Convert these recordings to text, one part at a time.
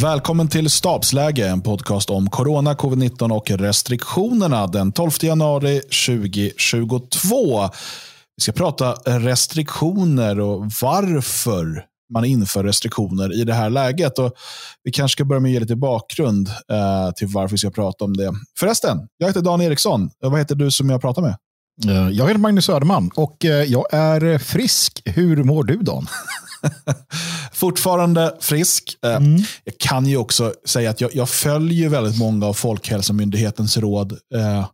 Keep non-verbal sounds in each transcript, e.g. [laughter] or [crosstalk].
Välkommen till Stabsläge, en podcast om corona, covid-19 och restriktionerna den 12 januari 2022. Vi ska prata restriktioner och varför man inför restriktioner i det här läget. Och vi kanske ska börja med att ge lite bakgrund eh, till varför vi ska prata om det. Förresten, jag heter Dan Eriksson. Eh, vad heter du som jag pratar med? Eh, jag heter Magnus Söderman och eh, jag är frisk. Hur mår du Dan? [laughs] Fortfarande frisk. Eh, mm. Jag kan ju också säga att jag, jag följer väldigt många av Folkhälsomyndighetens råd eh,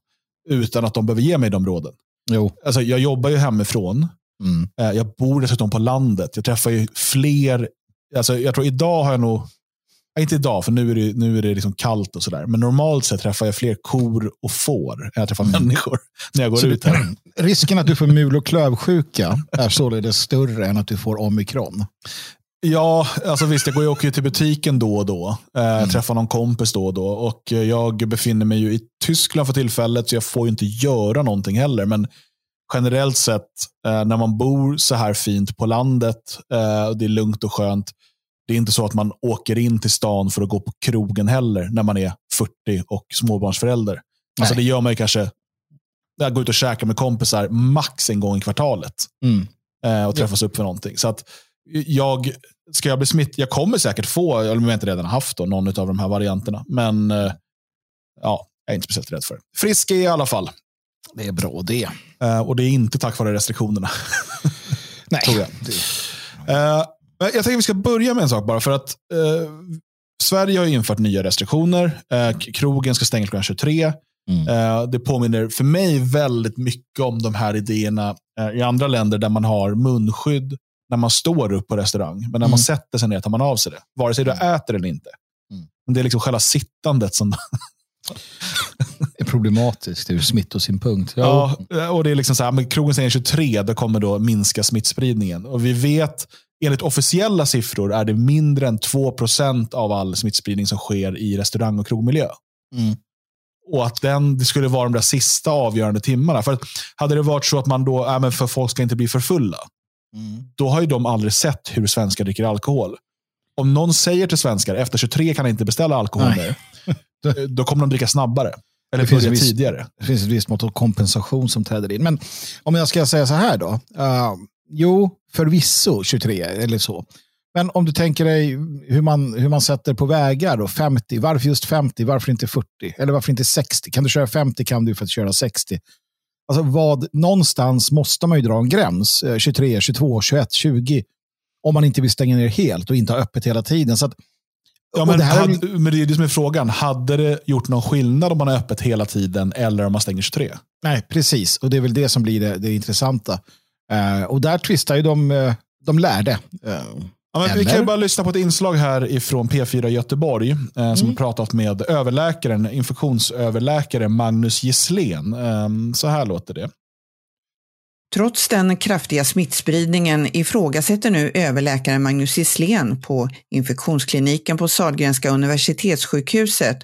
utan att de behöver ge mig de råden. Jo. Alltså, jag jobbar ju hemifrån. Mm. Jag bor dessutom på landet. Jag träffar ju fler. Alltså, jag tror idag har jag nog inte idag, för nu är det, nu är det liksom kallt och sådär. Men normalt sett träffar jag fler kor och får än jag träffar mm. människor [laughs] när jag går så ut här. Risken att du får mul och klövsjuka är således större än att du får omikron. Ja, alltså visst, jag går ju också till butiken då och då. Eh, mm. Träffar någon kompis då och då. Och jag befinner mig ju i Tyskland för tillfället, så jag får ju inte göra någonting heller. Men generellt sett, eh, när man bor så här fint på landet, eh, och det är lugnt och skönt, det är inte så att man åker in till stan för att gå på krogen heller när man är 40 och småbarnsförälder. Alltså det gör man ju kanske, jag går ut och käkar med kompisar max en gång i kvartalet. Mm. Eh, och träffas ja. upp för någonting. Så att jag, ska jag bli smitt, jag kommer säkert få, om jag inte redan haft då, någon av de här varianterna. Men eh, ja, jag är inte speciellt rädd för det. Frisk är jag i alla fall. Det är bra det. Eh, och det är inte tack vare restriktionerna. [laughs] Nej. Tror jag. Det. Jag tänker att vi ska börja med en sak bara. för att eh, Sverige har infört nya restriktioner. Eh, krogen ska stänga klockan 23. Mm. Eh, det påminner för mig väldigt mycket om de här idéerna eh, i andra länder där man har munskydd när man står upp på restaurang. Men när mm. man sätter sig ner tar man av sig det. Vare sig du mm. äter eller inte. Mm. Men det är liksom själva sittandet som... [laughs] problematiskt ur smittosynpunkt. Ja. ja, och det är liksom så här, men krogen stänger 23, då kommer då minska smittspridningen. Och vi vet enligt officiella siffror är det mindre än 2% av all smittspridning som sker i restaurang och krogmiljö. Mm. Och att den, det skulle vara de där sista avgörande timmarna. För Hade det varit så att man då, äh, men för folk ska inte bli för fulla, mm. då har ju de aldrig sett hur svenskar dricker alkohol. Om någon säger till svenskar, efter 23 kan ni inte beställa alkohol mer, då kommer de dricka snabbare. Eller det börja tidigare. Det finns ett visst mått av kompensation som träder in. Men om jag ska säga så här då. Uh, Jo, förvisso 23 eller så. Men om du tänker dig hur man, hur man sätter på vägar då, 50, varför just 50, varför inte 40? Eller varför inte 60? Kan du köra 50 kan du för att köra 60. Alltså vad, någonstans måste man ju dra en gräns, 23, 22, 21, 20, om man inte vill stänga ner helt och inte ha öppet hela tiden. Så att, ja, men, det här... hade, men det är det som är frågan, hade det gjort någon skillnad om man har öppet hela tiden eller om man stänger 23? Nej, precis. Och det är väl det som blir det, det intressanta. Uh, och där tvistar ju de, uh, de lärde. Uh, ja, vi kan ju bara lyssna på ett inslag här ifrån P4 Göteborg som mm. har pratat med överläkaren, infektionsöverläkare Magnus Gisslén. så här låter det. Trots den kraftiga smittspridningen ifrågasätter nu överläkare Magnus Gisslén på infektionskliniken på Sahlgrenska universitetssjukhuset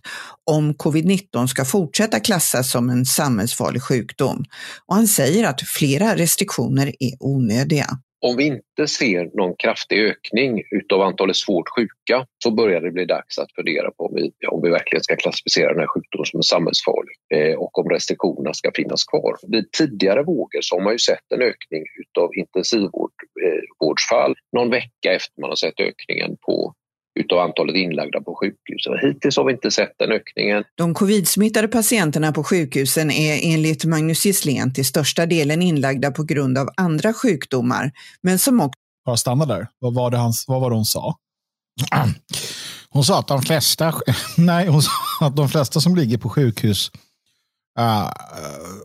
om covid-19 ska fortsätta klassas som en samhällsfarlig sjukdom. Och han säger att flera restriktioner är onödiga. Om vi inte ser någon kraftig ökning utav antalet svårt sjuka så börjar det bli dags att fundera på om vi, om vi verkligen ska klassificera den här sjukdomen som samhällsfarlig eh, och om restriktionerna ska finnas kvar. Vid tidigare vågor så har man ju sett en ökning utav intensivvårdsfall eh, någon vecka efter man har sett ökningen på utav antalet inlagda på sjukhus. Hittills har vi inte sett den ökningen. De covidsmittade patienterna på sjukhusen är enligt Magnus Gisslén till största delen inlagda på grund av andra sjukdomar, men som också... Bara stanna där. Vad var det, han, vad var det hon sa? [clears throat] Hon sa att de flesta, [laughs] nej, hon sa att de flesta som ligger på sjukhus uh,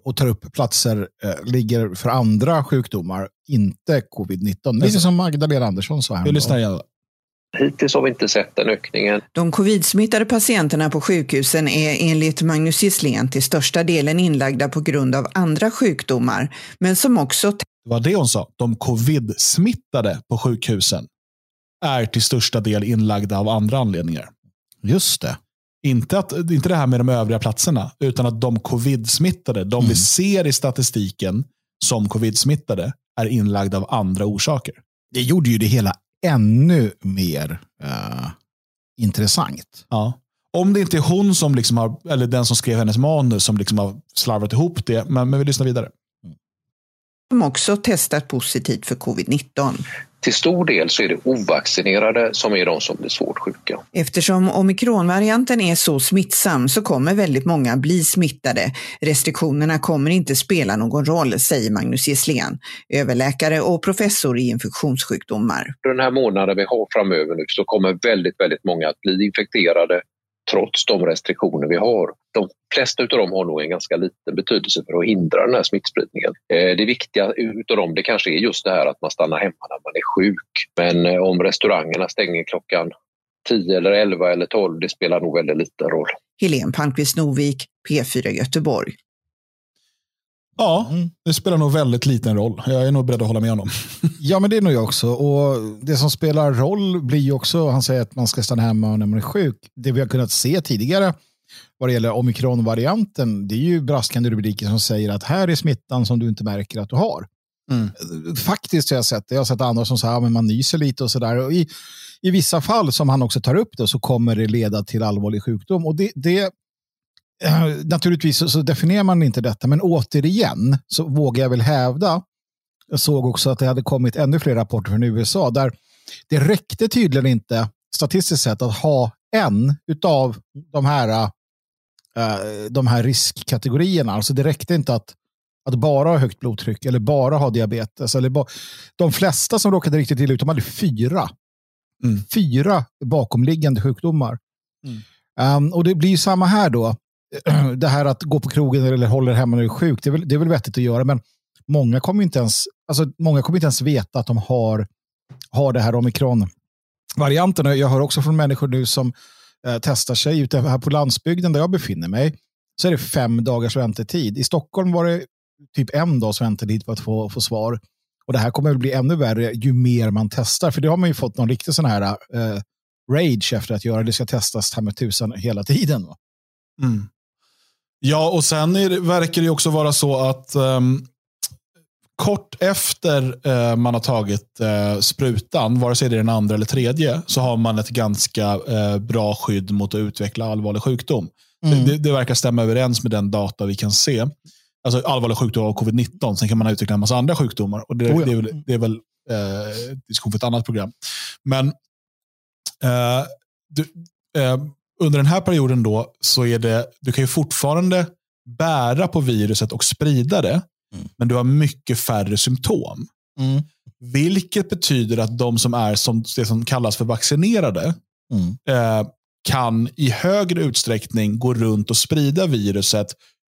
och tar upp platser uh, ligger för andra sjukdomar, inte covid-19. Lite som Magdalena Andersson sa. Vi lyssnar igen. Hittills har vi inte sett den ökningen. De covidsmittade patienterna på sjukhusen är enligt Magnus Gisslén till största delen inlagda på grund av andra sjukdomar, men som också... Det var det hon sa. De covid-smittade på sjukhusen är till största del inlagda av andra anledningar. Just det. Inte, att, inte det här med de övriga platserna, utan att de covid-smittade, de mm. vi ser i statistiken som covid-smittade, är inlagda av andra orsaker. Det gjorde ju det hela ännu mer uh, intressant. Ja. Om det inte är hon som liksom har, eller den som skrev hennes manus som liksom har slarvat ihop det. Men, men vi lyssnar vidare. Som också testat positivt för covid-19. Till stor del så är det ovaccinerade som är de som blir svårt sjuka. Eftersom omikronvarianten är så smittsam så kommer väldigt många bli smittade. Restriktionerna kommer inte spela någon roll, säger Magnus Gisslén, överläkare och professor i infektionssjukdomar. Den här månaden vi har framöver nu så kommer väldigt, väldigt många att bli infekterade trots de restriktioner vi har. De flesta av dem har nog en ganska liten betydelse för att hindra den här smittspridningen. Eh, det viktiga utav dem det kanske är just det här att man stannar hemma när man är sjuk. Men eh, om restaurangerna stänger klockan 10 eller 11 eller 12, det spelar nog väldigt liten roll. Helene Palmqvist Novik, P4 Göteborg. Ja, det spelar nog väldigt liten roll. Jag är nog beredd att hålla med honom. [laughs] Ja, men det är nog jag också. Och det som spelar roll blir ju också, han säger att man ska stanna hemma när man är sjuk. Det vi har kunnat se tidigare vad det gäller omikronvarianten, det är ju braskande rubriker som säger att här är smittan som du inte märker att du har. Mm. Faktiskt har jag sett det. Jag har sett andra som säger att man nyser lite och sådär. I, I vissa fall, som han också tar upp det, så kommer det leda till allvarlig sjukdom. Och det, det äh, naturligtvis så, så definierar man inte detta, men återigen så vågar jag väl hävda jag såg också att det hade kommit ännu fler rapporter från USA där det räckte tydligen inte statistiskt sett att ha en av de här, uh, de här riskkategorierna. Alltså det räckte inte att, att bara ha högt blodtryck eller bara ha diabetes. Eller ba de flesta som råkade riktigt illa ut, de hade fyra. Mm. Fyra bakomliggande sjukdomar. Mm. Um, och det blir samma här då. [clears throat] Det här att gå på krogen eller hålla hemma när du är sjuk, det är väl, det är väl vettigt att göra. Men många kommer inte ens, alltså, många kommer inte ens veta att de har, har det här omikron-varianten. Jag hör också från människor nu som eh, testar sig ute här på landsbygden där jag befinner mig. Så är det fem dagars väntetid. I Stockholm var det typ en dags väntetid på att få, få svar. Och det här kommer att bli ännu värre ju mer man testar. För det har man ju fått någon riktig sån här eh, rage efter att göra. Det ska testas här med tusen hela tiden. Mm. Ja, och sen det, verkar det också vara så att um, kort efter eh, man har tagit eh, sprutan, vare sig det är den andra eller tredje, så har man ett ganska eh, bra skydd mot att utveckla allvarlig sjukdom. Mm. Det, det, verkar stämma överens med den data vi kan se. Alltså allvarlig sjukdom av covid-19, sen kan man utveckla en massa andra sjukdomar. Och det, oh ja. det är väl, det är väl diskussion för ett annat program. Men du, under den här perioden då så är det, du kan ju fortfarande bära på viruset och sprida det. Mm. Men du har mycket färre symptom. Mm. Vilket betyder att de som är som det som kallas för vaccinerade mm. eh, kan i högre utsträckning gå runt och sprida viruset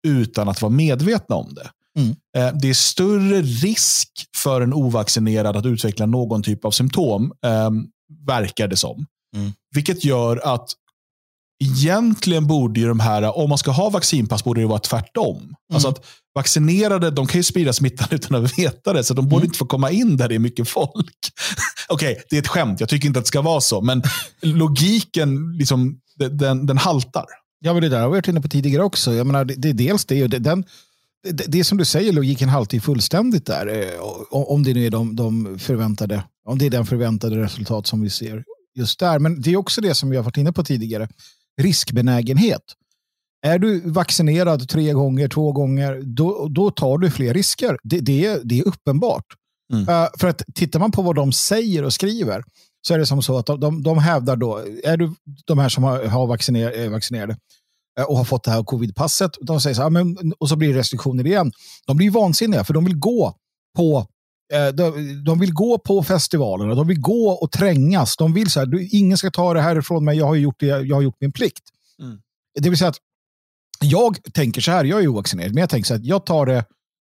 utan att vara medvetna om det. Mm. Eh, det är större risk för en ovaccinerad att utveckla någon typ av symptom, eh, verkar det som. Mm. Vilket gör att egentligen borde ju de här, om man ska ha vaccinpass, borde det vara tvärtom. Mm. Alltså att vaccinerade, de kan ju sprida smittan [laughs] utan att veta det, så de borde mm. inte få komma in där det är mycket folk. [laughs] Okej, okay, det är ett skämt, jag tycker inte att det ska vara så, men [laughs] logiken, liksom, den, den haltar. Ja, men det där har vi varit inne på tidigare också. Jag menar, det, det är dels det, det, den, det, det är som du säger, logiken haltar ju fullständigt där. Eh, om det nu är de, de förväntade, om det är den förväntade resultat som vi ser just där. Men det är också det som vi har varit inne på tidigare riskbenägenhet. Är du vaccinerad tre gånger, två gånger, då, då tar du fler risker. Det, det, är, det är uppenbart. Mm. Uh, för att tittar man på vad de säger och skriver så är det som så att de, de, de hävdar då, är du de här som har, har vacciner, vaccinerade uh, och har fått det här covid-passet, de säger så här, men, och så blir det restriktioner igen. De blir vansinniga för de vill gå på de, de, vill gå på festivalerna, de vill gå och trängas. De vill så här, du, ingen ska ta det härifrån mig, jag har gjort, det, jag har gjort min plikt. Mm. Det vill säga att jag tänker så här, jag är ovaccinerad, men jag tänker så här, jag tar det,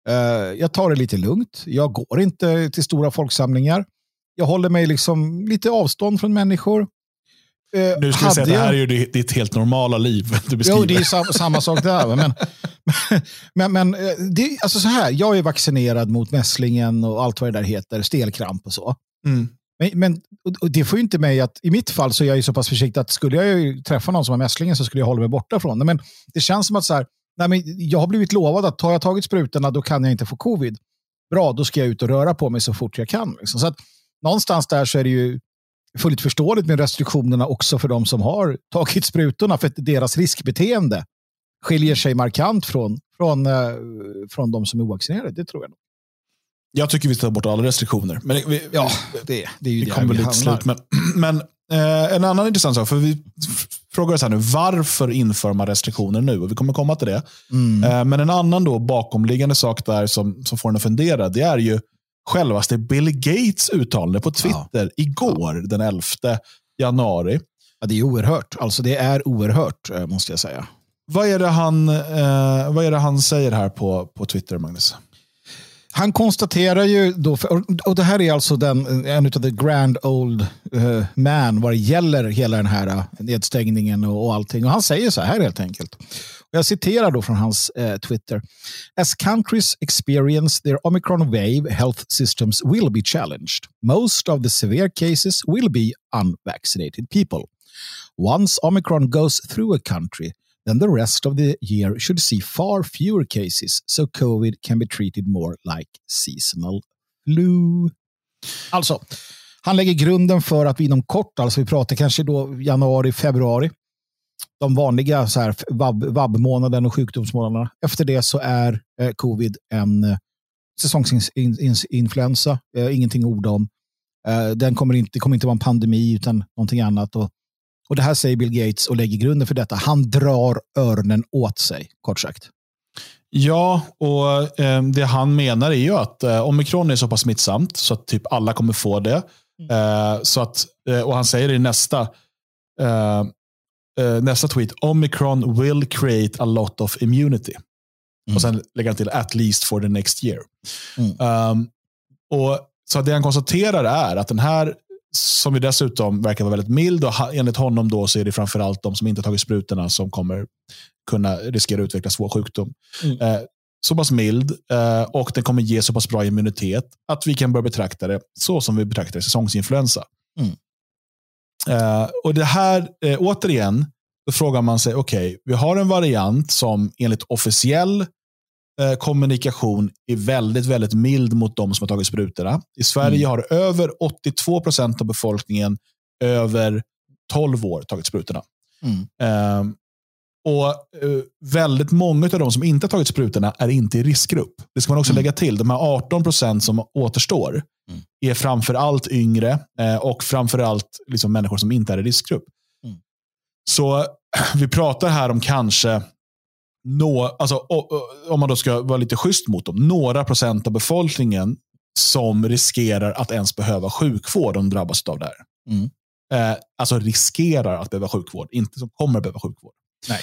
uh, jag tar det lite lugnt. Jag går inte till stora folksamlingar. Jag håller mig liksom lite avstånd från människor. Uh, nu ska vi säga att det här är ju ditt helt normala liv du beskriver. Jo, det är samma, samma sak där. Men, [laughs] men, men eh, det, alltså så här, jag är vaccinerad mot mässlingen och allt vad det där heter, stelkramp och så. Mm. Men, men det får ju inte mig att, i mitt fall så är jag ju så pass försiktig att skulle jag träffa någon som har mässlingen så skulle jag hålla mig borta från det. Men det känns som att så här, nej men jag har blivit lovad att har jag tagit sprutorna då kan jag inte få covid. Bra, då ska jag ut och röra på mig så fort jag kan. Liksom. Så att, någonstans där så är det ju fullt förståeligt med restriktionerna också för de som har tagit sprutorna, för att deras riskbeteende skiljer sig markant från, från, eh, från de som är ovaccinerade. Det tror jag. Jag tycker vi ska ta bort alla restriktioner. Men vi, ja, det, det är ju det kommer väl lite slut. Men, [clears throat] men eh, en annan intressant sak, för vi frågar oss här nu, varför inför man restriktioner nu? Och vi kommer komma till det. Mm. Eh, men en annan då bakomliggande sak där som, som får en att fundera, det är ju självaste Bill Gates uttalande på Twitter ja. igår, den 11 januari. Ja, det är oerhört. Alltså det är oerhört, eh, måste jag säga. Vad är det han, eh, vad är det han säger här på, på Twitter, Magnus? Han konstaterar ju då, och det här är alltså den, en av the grand old uh, man vad det gäller hela den här nedstängningen och, och allting. Och han säger så här helt enkelt. Jag citerar då från hans eh, Twitter. As countries experience their Omicron wave, health systems will be challenged. Most of the severe cases will be unvaccinated people. Once Omicron goes through a country, then the rest of the year should see far fewer cases, so covid can be treated more like seasonal flu. Alltså, han lägger grunden för att vi inom kort, alltså vi pratar kanske då januari, februari, de vanliga så här vab-månaden och sjukdomsmånaderna. Efter det så är eh, covid en eh, säsongsinfluensa, eh, ingenting ord om. Eh, den kommer inte, kommer inte vara en pandemi utan någonting annat. Och och det här säger Bill Gates och lägger grunden för detta. Han drar öronen åt sig, kort sagt. Ja, och eh, det han menar är ju att eh, omikron är så pass smittsamt så att typ alla kommer få det. Mm. Eh, så att, eh, och han säger i nästa, eh, nästa tweet, omikron will create a lot of immunity. Mm. Och sen lägger han till at least for the next year. Mm. Um, och så det han konstaterar är att den här som ju dessutom verkar vara väldigt mild. Och enligt honom då så är det framförallt de som inte tagit sprutorna som kommer kunna riskera att utveckla svår sjukdom. Mm. Eh, så pass mild eh, och den kommer ge så pass bra immunitet att vi kan börja betrakta det så som vi betraktar säsongsinfluensa. Mm. Eh, och det här, eh, återigen, då frågar man sig, okej, okay, vi har en variant som enligt officiell Eh, kommunikation är väldigt, väldigt mild mot de som har tagit sprutorna. I Sverige mm. har över 82 procent av befolkningen över 12 år tagit sprutorna. Mm. Uh, och uh, Väldigt många av de som inte har tagit sprutorna är inte i riskgrupp. Det ska man också mm. lägga till. De här 18 procent som återstår mm. är framför allt yngre uh, och framför allt liksom människor som inte är i riskgrupp. Mm. Så [clears throat] vi pratar här om kanske nå, alltså, om man då ska vara lite schysst mot dem, några procent av befolkningen som riskerar att ens behöva sjukvård om de drabbas av det här. Mm. Eh, alltså riskerar att behöva sjukvård, inte som kommer att behöva sjukvård. Nej.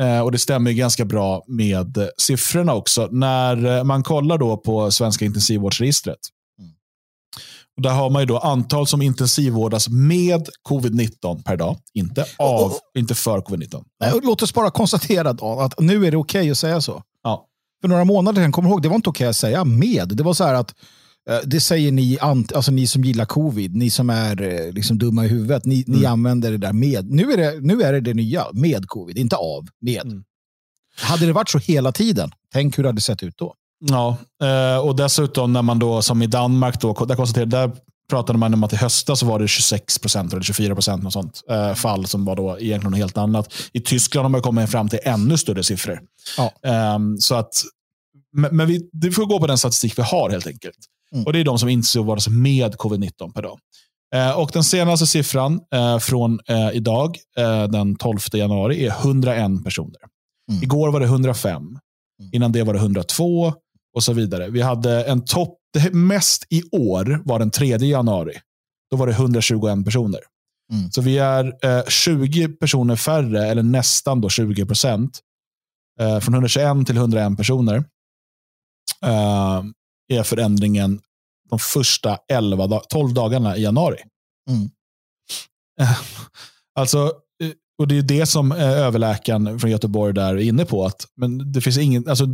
Eh, och Det stämmer ganska bra med siffrorna också. När man kollar då på Svenska intensivvårdsregistret och där har man ju då antal som intensivvårdas med covid-19 per dag. Inte av, inte för covid-19. Nej, låt oss bara konstatera då, att nu är det okej okay att säga så. Ja. För några månader sedan, kommer ihåg, det var inte okej okay att säga med. Det var så här att eh, det säger ni, alltså ni som gillar covid, ni som är eh, liksom dumma i huvudet, ni, mm. ni använder det där med. Nu är det, nu är det det nya, med covid, inte av, med. Mm. Hade det varit så hela tiden, tänk hur det hade sett ut då. Ja, eh, och dessutom när man då som i Danmark, då, där, konstaterade, där pratade man om att i höstas var det 26 procent eller 24 procent något sånt, eh, fall som var då egentligen något helt annat. I Tyskland har man kommit fram till ännu större siffror. Ja. Um, så att, men, men vi, vi får gå på den statistik vi har helt enkelt. Mm. Och Det är de som insovades med covid-19 per dag. Eh, och Den senaste siffran eh, från eh, idag, eh, den 12 januari, är 101 personer. Mm. Igår var det 105. Mm. Innan det var det 102 och så vidare. Vi hade en topp, det mest i år var den 3 januari. Då var det 121 personer. Mm. Så vi är eh, 20 personer färre, eller nästan då 20 procent. Eh, från 121 till 101 personer eh, är förändringen de första 11, 12 dagarna i januari. Mm. alltså, eh, och det är det som eh, överläkaren från Göteborg där är inne på. att men det finns ingen, alltså,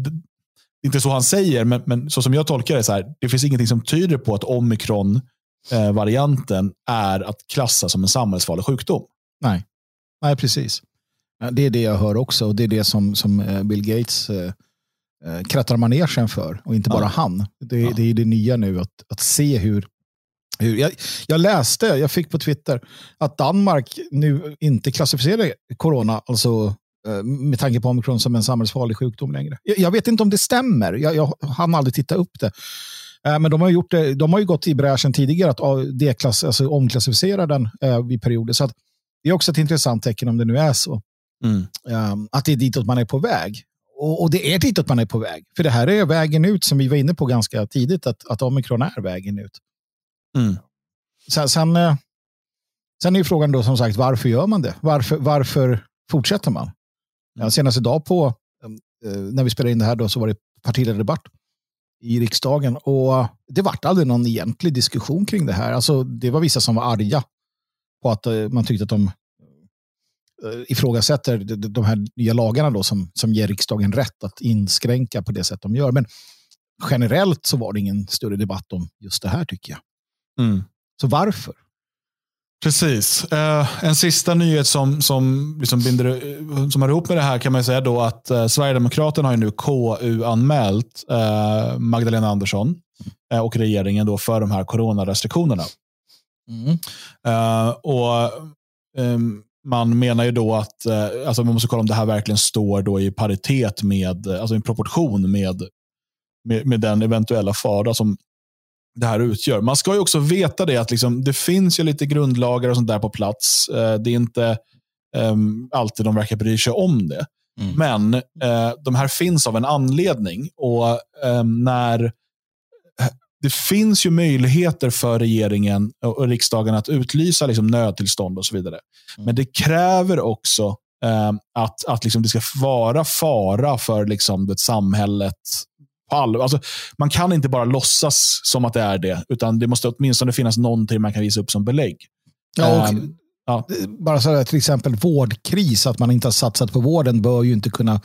inte så han säger, men, men så som jag tolkar det, så här, det finns ingenting som tyder på att omikron-varianten eh, är att klassa som en samhällsfarlig sjukdom. Nej, Nej precis. Det är det jag hör också och det är det som, som eh, Bill Gates eh, eh, krattar manegen för och inte bara ja. han. Det, ja. det är det nya nu att, att se hur Jag, jag, läste, jag fick på Twitter, att Danmark nu inte klassificerar corona, alltså eh, med tanke på omikron som en samhällsfarlig sjukdom längre. Jag, jag vet inte om det stämmer, jag, jag hann aldrig titta upp det. Eh, men de har, gjort det, de har ju gått i bräschen tidigare att deklass, alltså omklassificera den eh, vid perioder. Så det är också ett intressant tecken om det nu är så. Mm. Um, att det är ditåt man är på väg. Och, och, det är ditåt man är på väg. För det här är vägen ut som vi var inne på ganska tidigt, att, att omikron är vägen ut. Mm. Sen, sen, eh, sen är ju frågan då som sagt, varför gör man det? Varför, varför fortsätter man? Ja, senast idag på, eh, när vi spelade in det här då, så var det partiledardebatt i riksdagen. Och det vart aldrig någon egentlig diskussion kring det här. Alltså, det var vissa som var arga på att eh, man tyckte att de ifrågasätter de här nya lagarna då som, som ger riksdagen rätt att inskränka på det sätt de gör. Men generellt så var det ingen större debatt om just det här tycker jag. Mm. Så varför? Precis. Eh, en sista nyhet som, som, liksom binder, som har ihop med det här kan man säga då att eh, Sverigedemokraterna har nu KU-anmält eh, Magdalena Andersson eh, och regeringen då för de här coronarestriktionerna. Mm. Eh, och ehm, Man menar ju då att eh, alltså man måste kolla om det här verkligen står då i paritet med, alltså i proportion med, med, med den eventuella fara som det här utgör. Man ska ju också veta det att liksom, det finns ju lite grundlagar och sånt där på plats. Eh, det är inte um, alltid de verkar bry sig om det. Mm. Men uh, de här finns av en anledning. Och um, när Det finns ju möjligheter för regeringen och riksdagen att utlysa liksom, nödtillstånd och så vidare. Mm. Men det kräver också um, att, att liksom, det ska vara fara för liksom, det samhället på allvar. Alltså, man kan inte bara låtsas som att det är det, utan det måste åtminstone finnas någonting man kan visa upp som belägg. Ja, och, um, ja. Bara så här, till exempel vårdkris, att man inte har satsat på vården bör ju inte kunna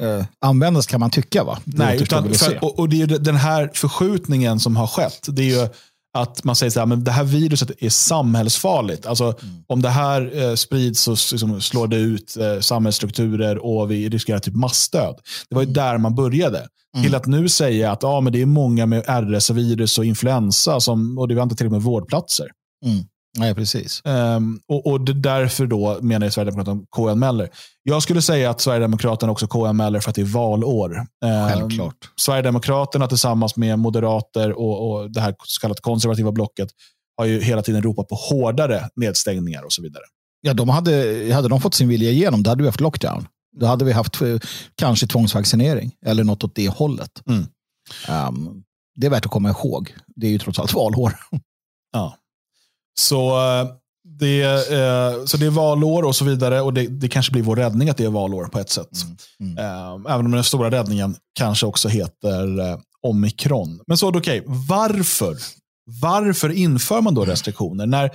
eh, användas kan man tycka. va? Det Nej, utan, för, och, och, det är den här förskjutningen som har skett. Det är ju att man säger så här, men det här viruset är samhällsfarligt. Alltså, mm. Om det här eh, sprids så liksom, slår det ut eh, samhällsstrukturer och vi riskerar typ massdöd. Det var ju mm. där man började. Mm. Till att nu säga att ah, men det är många med RS-virus och influensa som, och det var inte till och med vårdplatser. Mm. Nej, precis. Um, och, och därför då menar Sverigedemokraterna KU-anmäler. Jag skulle säga att Sverigedemokraterna också KU-anmäler för att det är valår. Um, Självklart. Sverigedemokraterna tillsammans med moderater och, och det här så kallade konservativa blocket har ju hela tiden ropat på hårdare nedstängningar och så vidare. Ja, de hade, hade de fått sin vilja igenom, då hade vi haft lockdown. Då hade vi haft eh, kanske tvångsvaccinering eller något åt det hållet. Mm. Um, det är värt att komma ihåg. Det är ju trots allt valår. Ja. Så eh, det, eh, så det är valår och så vidare. Och det, det, kanske blir vår räddning att det är valår på ett sätt. Mm. Mm. Ehm, även om den stora räddningen kanske också heter eh, omikron. Men så okej, okay, varför? Varför inför man då restriktioner? När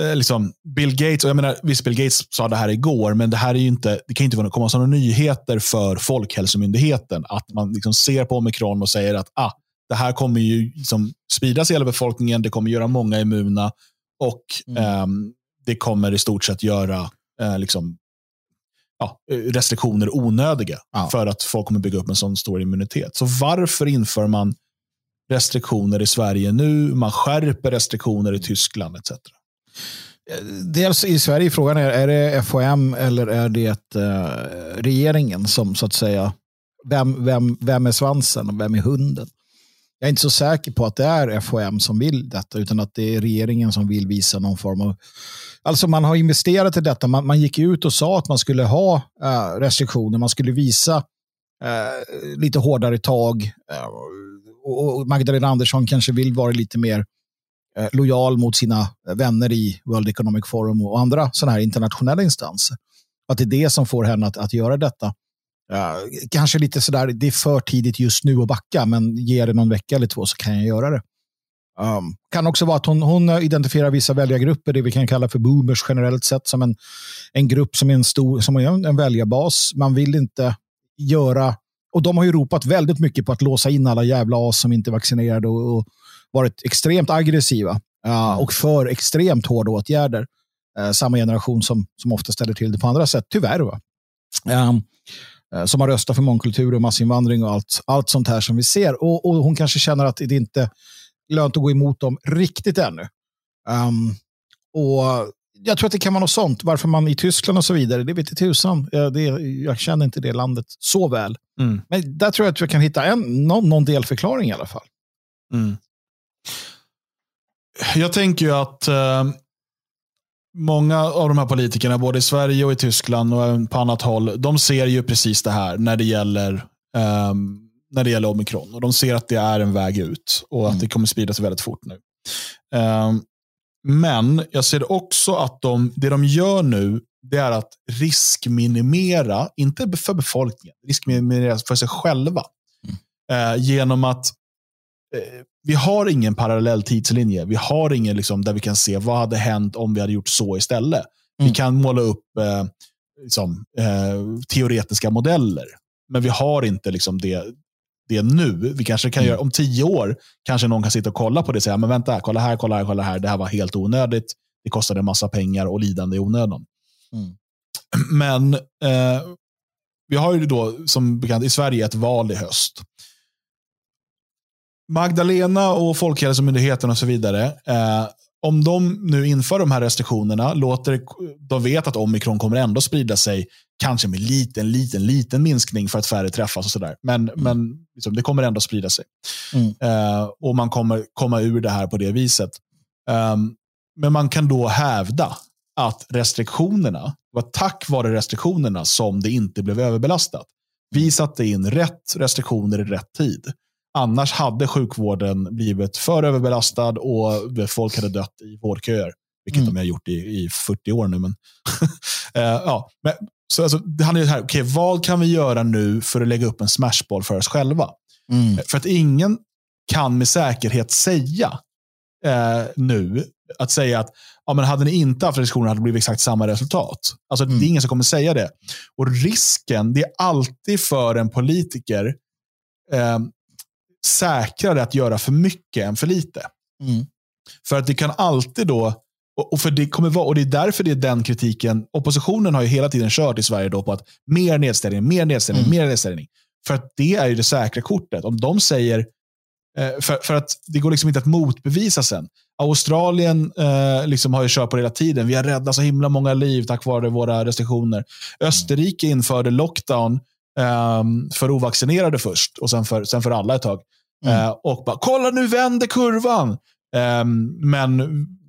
Eh, liksom Bill Gates, och jag menar, visst Bill Gates sa det här igår, men det här är inte, det kan inte komma som några nyheter för Folkhälsomyndigheten. Att man liksom ser på omikron och säger att ah, det här kommer ju liksom spridas i hela befolkningen, det kommer göra många immuna och mm. um, det kommer i stort sett göra uh, liksom, ja, restriktioner onödiga ja. för att folk kommer bygga upp en sån stor immunitet. Så varför inför man restriktioner i Sverige nu? Man skärper restriktioner i Tyskland etc. Dels i Sverige frågan är, är det FHM eller är det eh, regeringen som så att säga, vem, vem, vem är svansen och vem är hunden? Jag är inte så säker på att det är FHM som vill detta utan att det är regeringen som vill visa någon form av... Alltså man har investerat i detta. Man, man gick ut och sa att man skulle ha äh, restriktioner. Man skulle visa äh, lite hårdare tag. Äh, och Magdalena Andersson kanske vill vara lite mer lojal mot sina vänner i World Economic Forum och andra sådana här internationella instanser. Att det är det som får henne att, att göra detta. Uh, kanske lite sådär, det är för tidigt just nu att backa, men ge det någon vecka eller två så kan jag göra det. Um, kan också vara att hon, hon identifierar vissa väljargrupper, det vi kan kalla för boomers generellt sett, som en, en grupp som är en stor som är en väljarbas. Man vill inte göra, och de har ju ropat väldigt mycket på att låsa in alla jävla as som inte är vaccinerade och, och varit extremt aggressiva uh, och för extremt hårda åtgärder. Uh, samma generation som, som ofta ställer till det på andra sätt, tyvärr. Va? Um, som har röstat för mångkultur och massinvandring och allt, allt sånt här som vi ser. Och, och hon kanske känner att det inte lönt att gå emot dem riktigt ännu. Um, och jag tror att det kan vara något sånt. Varför man i Tyskland och så vidare, det vet inte tusan. Jag, det, jag känner inte det landet så väl. Mm. Men där tror jag att vi kan hitta en, någon, någon delförklaring i alla fall. Mm. Jag tänker ju att eh, många av de här politikerna, både i Sverige och i Tyskland och på annat håll, de ser ju precis det här när det gäller, eh, när det gäller omikron. Och de ser att det är en väg ut och mm. att det kommer sprida sig väldigt fort nu. Eh, men jag ser också att de, det de gör nu, det är att riskminimera, inte för befolkningen, riskminimera för sig själva. Mm. Eh, genom att vi har ingen parallell tidslinje. Vi har ingen liksom, där vi kan se vad hade hänt om vi hade gjort så istället. Mm. Vi kan måla upp eh, liksom, eh, teoretiska modeller, men vi har inte liksom, det, det nu. Vi kanske kan mm. göra, om tio år kanske någon kan sitta och kolla på det och säga, men vänta, kolla här, kolla här, kolla här. Det här var helt onödigt. Det kostade en massa pengar och lidande i onödan. Mm. Men eh, vi har ju då som bekant i Sverige ett val i höst. Magdalena och Folkhälsomyndigheten och så vidare. Eh, om de nu inför de här restriktionerna, låter, de vet att omikron kommer ändå sprida sig, kanske med liten, liten, liten minskning för att färre träffas och sådär. Men, mm. men liksom, det kommer ändå sprida sig. Mm. Eh, och man kommer komma ur det här på det viset. Um, men man kan då hävda att restriktionerna, var tack vare restriktionerna som det inte blev överbelastat. Vi satte in rätt restriktioner i rätt tid. Annars hade sjukvården blivit för överbelastad och folk hade dött i vårdköer. Vilket mm. de har gjort i, i 40 år nu. Men uh, [laughs] ja, men, så alltså, det handlar ju här, okay, vad kan vi göra nu för att lägga upp en smashboll för oss själva? Mm. För att ingen kan med säkerhet säga eh, nu, att säga att ja, men hade ni inte haft restriktioner hade det blivit exakt samma resultat. Alltså, mm. Det är ingen som kommer säga det. Och risken, det är alltid för en politiker eh, säkrare att göra för mycket än för lite. Mm. För att det kan alltid då, och, för det kommer vara, och det är därför det är den kritiken, oppositionen har ju hela tiden kört i Sverige då på att mer nedställning, mer nedställning, mm. mer nedställning. För att det är ju det säkra kortet. Om de säger, eh, för, för att det går liksom inte att motbevisa sen. Australien eh, liksom har ju kört på det hela tiden. Vi har räddat så himla många liv tack vare våra restriktioner. Österrike införde lockdown um, för ovaccinerade först och sen för, sen för alla ett tag. Mm. Uh, och bara, kolla nu vänder kurvan. Um, men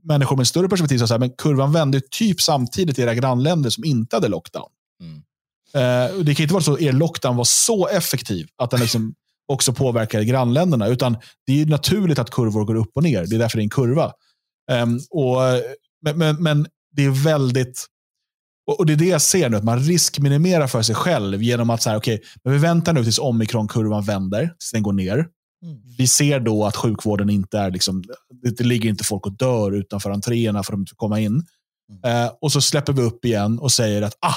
människor med större perspektiv sa att kurvan vände typ samtidigt i era grannländer som inte hade lockdown. Mm. Uh, det kan inte vara så att er lockdown var så effektiv att den liksom [laughs] också påverkar grannländerna. Utan det är naturligt att kurvor går upp och ner. Det är därför det är en kurva. Um, och, men, men, men, det är väldigt och Det är det jag ser nu, att man riskminimerar för sig själv genom att säga, okej, okay, men vi väntar nu tills omikronkurvan vänder, tills den går ner. Mm. Vi ser då att sjukvården inte är, liksom, det, det ligger inte folk och dör utanför entréerna för att de inte får komma in. Mm. Eh, och så släpper vi upp igen och säger att, ah,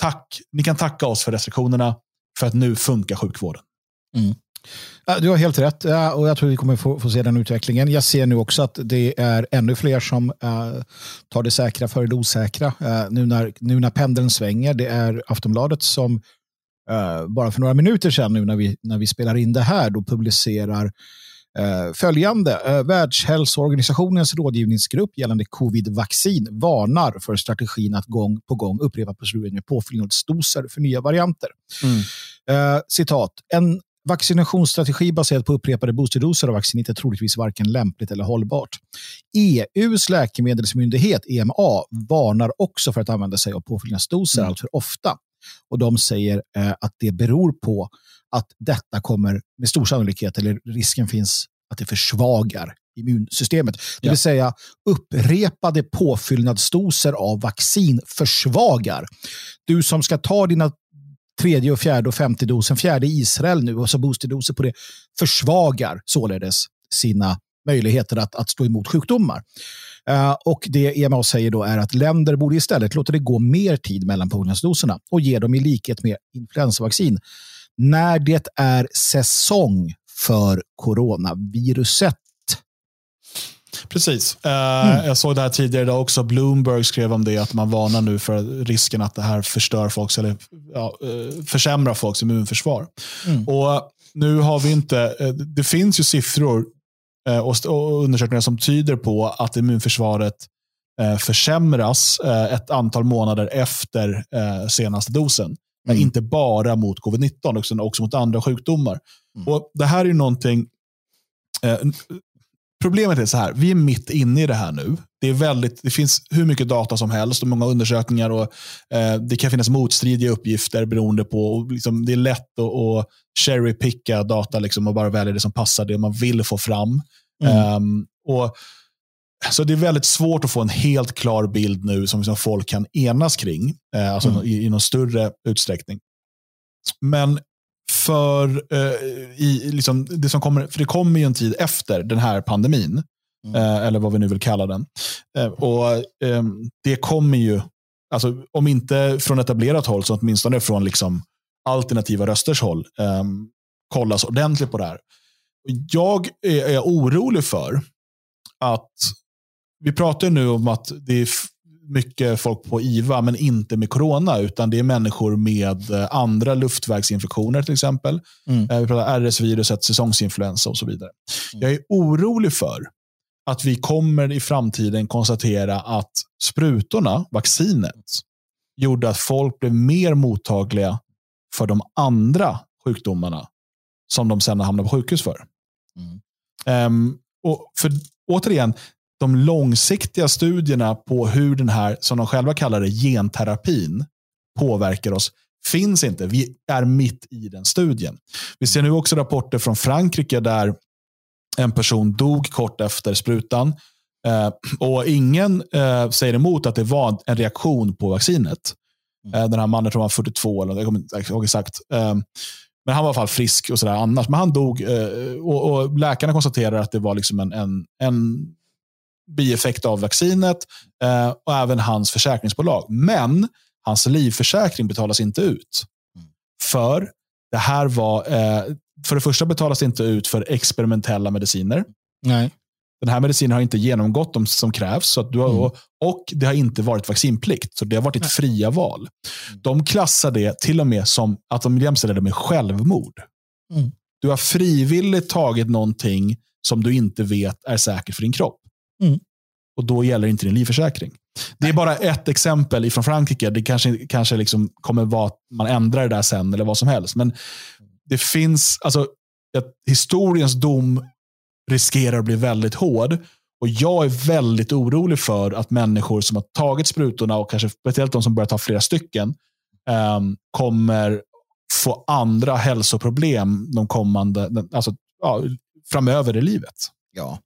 tack, ni kan tacka oss för restriktionerna, för att nu funkar sjukvården. Mm. Du har helt rätt och jag tror vi kommer få, få, se den utvecklingen. Jag ser nu också att det är ännu fler som uh, tar det säkra före det osäkra. Uh, nu, när, nu när pendeln svänger, det är Aftonbladet som uh, bara för några minuter sedan nu när vi, när vi spelar in det här då publicerar följande. Världshälsoorganisationens rådgivningsgrupp gällande covid-vaccin varnar för strategin att gång på gång upprepa proceduren med påfyllnadsdoser för nya varianter. Mm. citat. En Vaccinationsstrategi baserad på upprepade boosterdoser av vaccinet är troligtvis varken lämpligt eller hållbart. EUs läkemedelsmyndighet, EMA, varnar också för att använda sig av påfyllnadsdoser mm. allt för ofta. Och de säger eh, att det beror på att detta kommer med stor sannolikhet, eller risken finns att det försvagar immunsystemet. Det ja. vill säga upprepade påfyllnadsdoser av vaccin försvagar. Du som ska ta dina tredje, och fjärde och femte dosen, fjärde i Israel nu och så boosterdoser på det, försvagar således sina möjligheter att, att stå emot sjukdomar. Uh, och det EMA säger då är att länder borde istället låta det gå mer tid mellan påfyllnadsdoserna och ge dem i likhet med influensavaccin när det är säsong för coronaviruset. Precis. Uh, mm. Jag såg det här tidigare idag också. Bloomberg skrev om det, att man varnar nu för risken att det här förstör folks, eller ja, uh, försämrar folks immunförsvar. Mm. Och nu har vi inte, uh, det finns ju siffror eh, och, undersökningar som tyder på att immunförsvaret eh, försämras eh, ett antal månader efter eh, senaste dosen. Men inte bara mot covid-19, också, också mot andra sjukdomar. Mm. Och Det här är ju någonting eh, Problemet är så här, vi är mitt inne i det här nu. Det, är väldigt, det finns hur mycket data som helst och många undersökningar. och eh, Det kan finnas motstridiga uppgifter beroende på, och liksom, det är lätt att, att cherry-picka data liksom, och bara välja det som passar det man vill få fram. Mm. Um, och, så det är väldigt svårt att få en helt klar bild nu som, som folk kan enas kring, eh, alltså Mm. i, i någon större utsträckning. Men för eh, i, liksom, det som kommer, för det kommer ju en tid efter den här pandemin, Mm. eh, eller vad vi nu vill kalla den. Eh, och eh, Det kommer ju, alltså, om inte från etablerat håll, så åtminstone från liksom, alternativa rösters håll, eh, kollas ordentligt på det här. Jag är, är orolig för att, vi pratar nu om att det är mycket folk på IVA, men inte med corona, utan det är människor med eh, andra luftvägsinfektioner till exempel. Mm. Eh, Vi pratar RS-viruset, säsongsinfluensa och så vidare. Jag är orolig för att vi kommer i framtiden konstatera att sprutorna, vaccinet, gjorde att folk blev mer mottagliga för de andra sjukdomarna som de sen hamnar på sjukhus för. Mm. Ehm, och för återigen, de långsiktiga studierna på hur den här, som de själva kallar det, genterapin påverkar oss finns inte. Vi är mitt i den studien. Vi ser nu också rapporter från Frankrike där en person dog kort efter sprutan. Eh, och ingen eh, säger emot att det var en reaktion på vaccinet. Eh, den här mannen tror jag var 42, eller jag kommer inte ihåg exakt. Eh, men han var i alla fall frisk och sådär annars. Men han dog och, och läkarna konstaterar att det var liksom en, en, en bieffekt av vaccinet eh, och även hans försäkringsbolag. Men hans livförsäkring betalas inte ut. För det här var, eh, för det första betalas det inte ut för experimentella mediciner. Nej. Den här medicinen har inte genomgått de som krävs. Så att du har, Mm. och, det har inte varit vaccinplikt. Så det har varit ditt fria val. De klassar det till och med som att de jämställer det med självmord. Mm. Du har frivilligt tagit någonting som du inte vet är säkert för din kropp. Mm. Och då gäller inte din livförsäkring. Det är bara ett exempel ifrån Frankrike. Det kanske, kanske liksom kommer vara att man ändrar det där sen eller vad som helst. Men det finns, alltså, historiens dom riskerar att bli väldigt hård. Och jag är väldigt orolig för att människor som har tagit sprutorna och kanske speciellt de som börjar ta flera stycken ehm, kommer få andra hälsoproblem de kommande, alltså, ja, framöver i livet. Ja,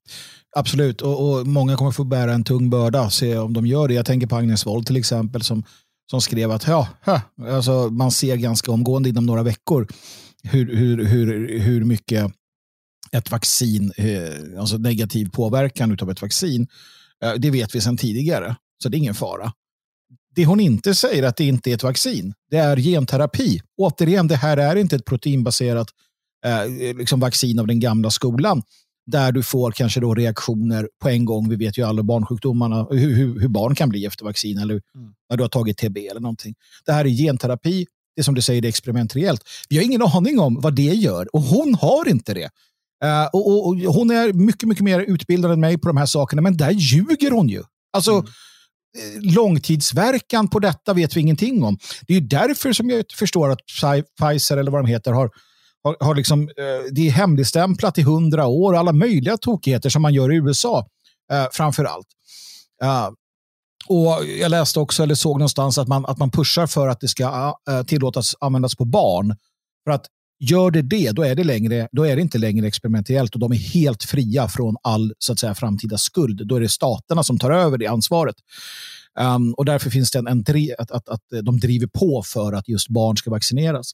absolut. Och, och Många kommer få bära en tung börda, se om de gör det. Jag tänker på Agnes Wold till exempel som, som skrev att ja, ha, alltså, man ser ganska omgående inom några veckor hur, hur, hur, hur mycket ett vaccin, eh, alltså negativ påverkan av ett vaccin, eh, det vet vi sedan tidigare. Så det är ingen fara. Det hon inte säger att det inte är ett vaccin, det är genterapi. Återigen, det här är inte ett proteinbaserat eh, liksom vaccin av den gamla skolan där du får kanske då reaktioner på en gång. Vi vet ju alla barnsjukdomarna, hur, hur, hur barn kan bli efter vaccin eller Mm. när du har tagit TB eller någonting. Det här är genterapi, det är som du säger, det är experimentellt. Vi har ingen aning om vad det gör och hon har inte det. Eh, och, och, och Hon är mycket, mycket mer utbildad än mig på de här sakerna, men där ljuger hon ju. Alltså, Mm. eh, långtidsverkan på detta vet vi ingenting om. Det är därför som jag förstår att Pfi- Pfizer eller vad de heter har, har, har liksom, eh, det är hemligstämplat i hundra år. Alla möjliga tokigheter som man gör i USA eh, framför allt. Eh, och jag läste också, eller såg någonstans, att man, att man pushar för att det ska eh, tillåtas användas på barn. För att gör det det, då är det, längre, då är det inte längre experimentellt och de är helt fria från all så att säga, framtida skuld. Då är det staterna som tar över det ansvaret. Um, och därför finns det en, en att, att, att de driver på för att just barn ska vaccineras.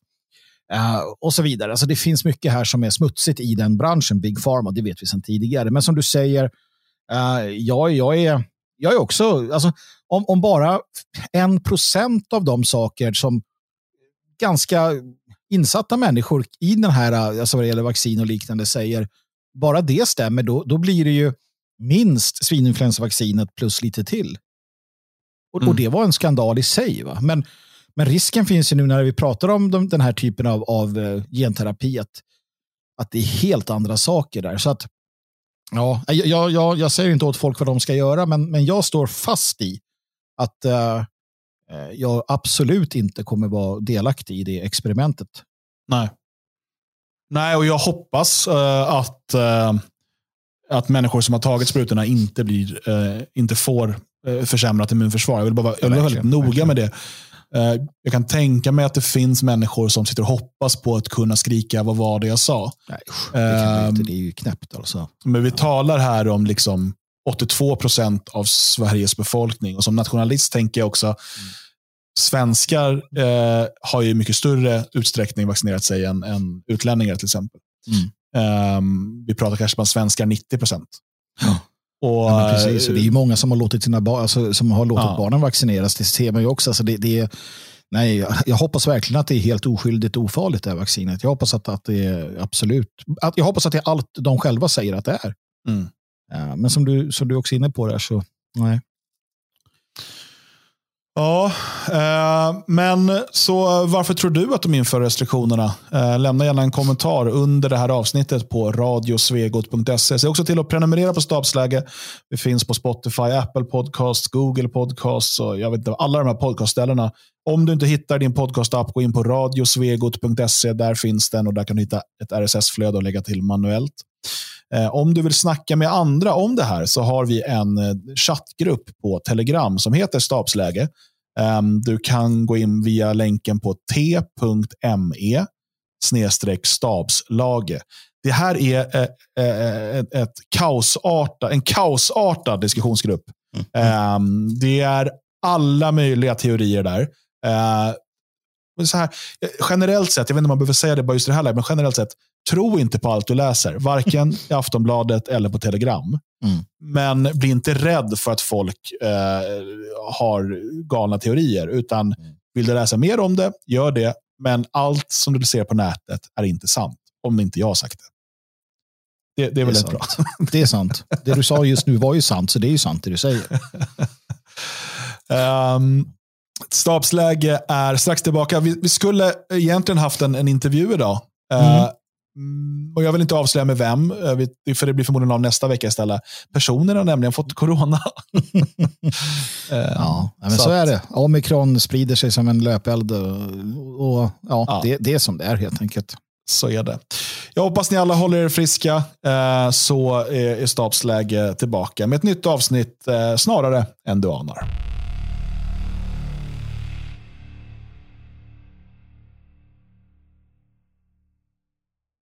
Uh, och så vidare. Alltså det finns mycket här som är smutsigt i den branschen, Big Pharma, det vet vi sedan tidigare. Men som du säger, uh, jag, jag, är, jag är också, alltså, om, om bara en procent av de saker som ganska insatta människor i den här, alltså vad det gäller vaccin och liknande, säger, bara det stämmer, då, då blir det ju minst svininfluensavaccinet plus lite till. Och, Mm. och det var en skandal i sig. Va? Men, men risken finns ju nu när vi pratar om de, den här typen av, av eh, genterapi att, att det är helt andra saker där. Så att Ja, jag, jag, jag säger inte åt folk vad de ska göra, men, men jag står fast i att uh, jag absolut inte kommer vara delaktig i det experimentet. Nej. Nej, och jag hoppas uh, att, uh, att människor som har tagit sprutorna inte, blir, uh, inte får försämrat immunförsvar. Jag vill bara vara, väldigt noga med det. Jag kan tänka mig att det finns människor som sitter och hoppas på att kunna skrika vad var det jag sa. Nej, det, inte, det är ju knäppt alltså. Men vi talar här om liksom 82 procent av Sveriges befolkning. Och som nationalist tänker jag också, mm. svenskar eh, har i mycket större utsträckning vaccinerat sig än, än utlänningar till exempel. Mm. Um, vi pratar kanske om svenskar 90 procent. Ja. Och, ja, precis, och det är många som har låtit, sina bar alltså, som har låtit ja. barnen vaccineras. Det ser man ju också. Alltså det, det är, nej, jag hoppas verkligen att det är helt oskyldigt och ofarligt det här vaccinet. Jag hoppas att, att det är absolut, att, jag hoppas att det är allt de själva säger att det är. Mm. Ja, men som du, som du också är inne på där så, nej. Ja, eh, men så varför tror du att de inför restriktionerna? Eh, lämna gärna en kommentar under det här avsnittet på radiosvegot.se. Se också till att prenumerera på Stabsläge. Vi finns på Spotify, Apple Podcasts, Google Podcasts och jag vet inte, alla de här podcastställena. Om du inte hittar din podcastapp, gå in på radiosvegot.se. Där finns den och där kan du hitta ett RSS-flöde och lägga till manuellt. Eh, om du vill snacka med andra om det här så har vi en eh, chattgrupp på Telegram som heter Stabsläge. Ehm, du kan gå in via länken på t.me stabslage. Det här är eh, ett kaosarta, en kaosartad diskussionsgrupp. Mm. Ehm, det är alla möjliga teorier där. Så här, generellt sett, jag vet inte om man behöver säga det bara just det här men generellt sett, tro inte på allt du läser, varken [laughs] i Aftonbladet eller på Telegram. Mm. Men bli inte rädd för att folk eh, har galna teorier, utan mm. vill du läsa mer om det, gör det. Men allt som du ser på nätet är inte sant, om inte jag har sagt det. Det, det är väl det är bra. [laughs] Det är sant. Det du sa just nu var ju sant, så det är ju sant det du säger. um, [laughs] stabsläge är strax tillbaka. Vi, vi, skulle egentligen haft en, en intervju idag. Eh, mm. Uh, och jag vill inte avslöja med vem, för det blir förmodligen av nästa vecka istället. Personen har nämligen fått corona. [laughs] Eh, ja, men så, så är det. Omikron sprider sig som en löpeld. Och, och ja, ja. Det, det är som det är helt enkelt. Så är det. Jag hoppas ni alla håller er friska, eh, så är stabsläge tillbaka med ett nytt avsnitt eh, snarare än du anar.